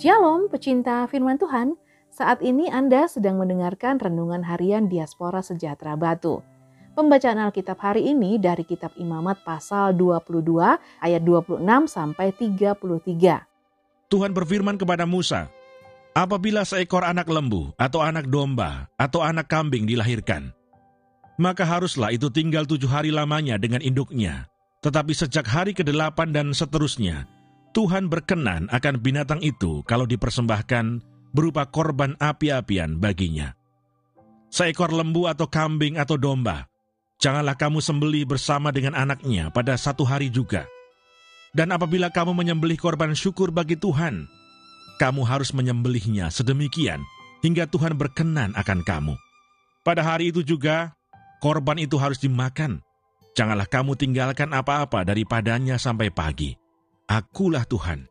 Shalom pecinta firman Tuhan, saat ini Anda sedang mendengarkan Renungan Harian Diaspora Sejahtera Batu. Pembacaan Alkitab hari ini dari kitab Imamat pasal 22 ayat 26 sampai 33. Tuhan berfirman kepada Musa, Apabila seekor anak lembu atau anak domba atau anak kambing dilahirkan, maka haruslah itu tinggal tujuh hari lamanya dengan induknya. Tetapi sejak hari ke-8 dan seterusnya, Tuhan berkenan akan binatang itu kalau dipersembahkan berupa korban api-apian baginya. Seekor lembu atau kambing atau domba, janganlah kamu sembelih bersama dengan anaknya pada satu hari juga. Dan apabila kamu menyembelih korban syukur bagi Tuhan, kamu harus menyembelihnya sedemikian hingga Tuhan berkenan akan kamu. Pada hari itu juga, korban itu harus dimakan. Janganlah kamu tinggalkan apa-apa daripadanya sampai pagi Akulah Tuhan.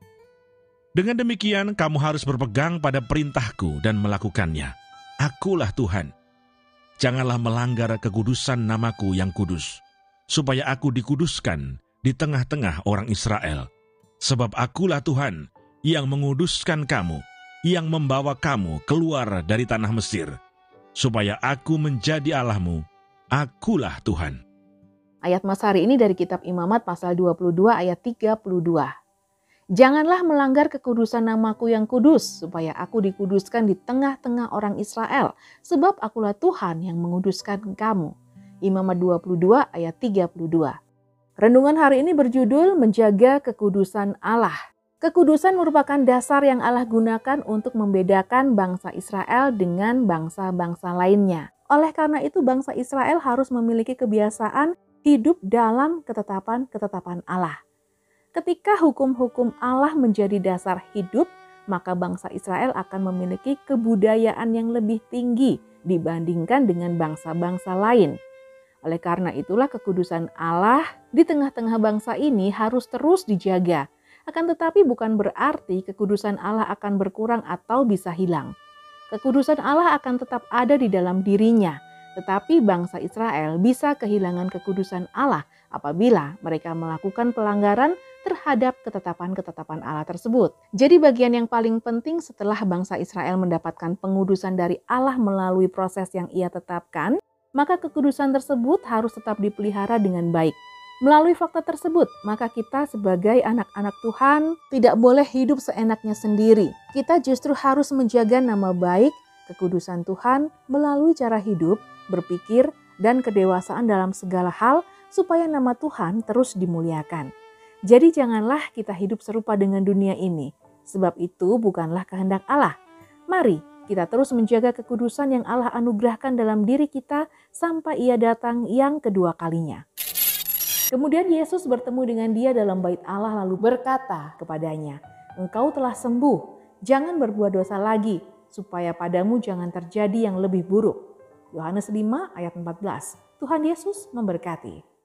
Dengan demikian, kamu harus berpegang pada perintahku dan melakukannya. Akulah Tuhan. Janganlah melanggar kekudusan namaku yang kudus, supaya aku dikuduskan di tengah-tengah orang Israel. Sebab akulah Tuhan yang menguduskan kamu, yang membawa kamu keluar dari tanah Mesir, supaya aku menjadi Allahmu. Akulah Tuhan. Ayat Mas hari ini dari kitab Imamat pasal 22 ayat 32. Janganlah melanggar kekudusan namaku yang kudus, supaya aku dikuduskan di tengah-tengah orang Israel, sebab akulah Tuhan yang menguduskan kamu. Imamat 22 ayat 32. Renungan hari ini berjudul Menjaga Kekudusan Allah. Kekudusan merupakan dasar yang Allah gunakan untuk membedakan bangsa Israel dengan bangsa-bangsa lainnya. Oleh karena itu, bangsa Israel harus memiliki kebiasaan hidup dalam ketetapan-ketetapan Allah. Ketika hukum-hukum Allah menjadi dasar hidup, maka bangsa Israel akan memiliki kebudayaan yang lebih tinggi dibandingkan dengan bangsa-bangsa lain. Oleh karena itulah kekudusan Allah di tengah-tengah bangsa ini harus terus dijaga. Akan tetapi bukan berarti kekudusan Allah akan berkurang atau bisa hilang. Kekudusan Allah akan tetap ada di dalam dirinya, tetapi bangsa Israel bisa kehilangan kekudusan Allah apabila mereka melakukan pelanggaran terhadap ketetapan-ketetapan Allah tersebut. Jadi bagian yang paling penting setelah bangsa Israel mendapatkan pengudusan dari Allah melalui proses yang ia tetapkan, maka kekudusan tersebut harus tetap dipelihara dengan baik. Melalui fakta tersebut, maka kita sebagai anak-anak Tuhan tidak boleh hidup seenaknya sendiri. Kita justru harus menjaga nama baik, kekudusan Tuhan melalui cara hidup berpikir, dan kedewasaan dalam segala hal supaya nama Tuhan terus dimuliakan. Jadi janganlah kita hidup serupa dengan dunia ini, sebab itu bukanlah kehendak Allah. Mari kita terus menjaga kekudusan yang Allah anugerahkan dalam diri kita sampai ia datang yang kedua kalinya. Kemudian Yesus bertemu dengan dia dalam bait Allah lalu berkata kepadanya, Engkau telah sembuh, jangan berbuat dosa lagi, supaya padamu jangan terjadi yang lebih buruk. Yohanes 5 ayat 14. Tuhan Yesus memberkati.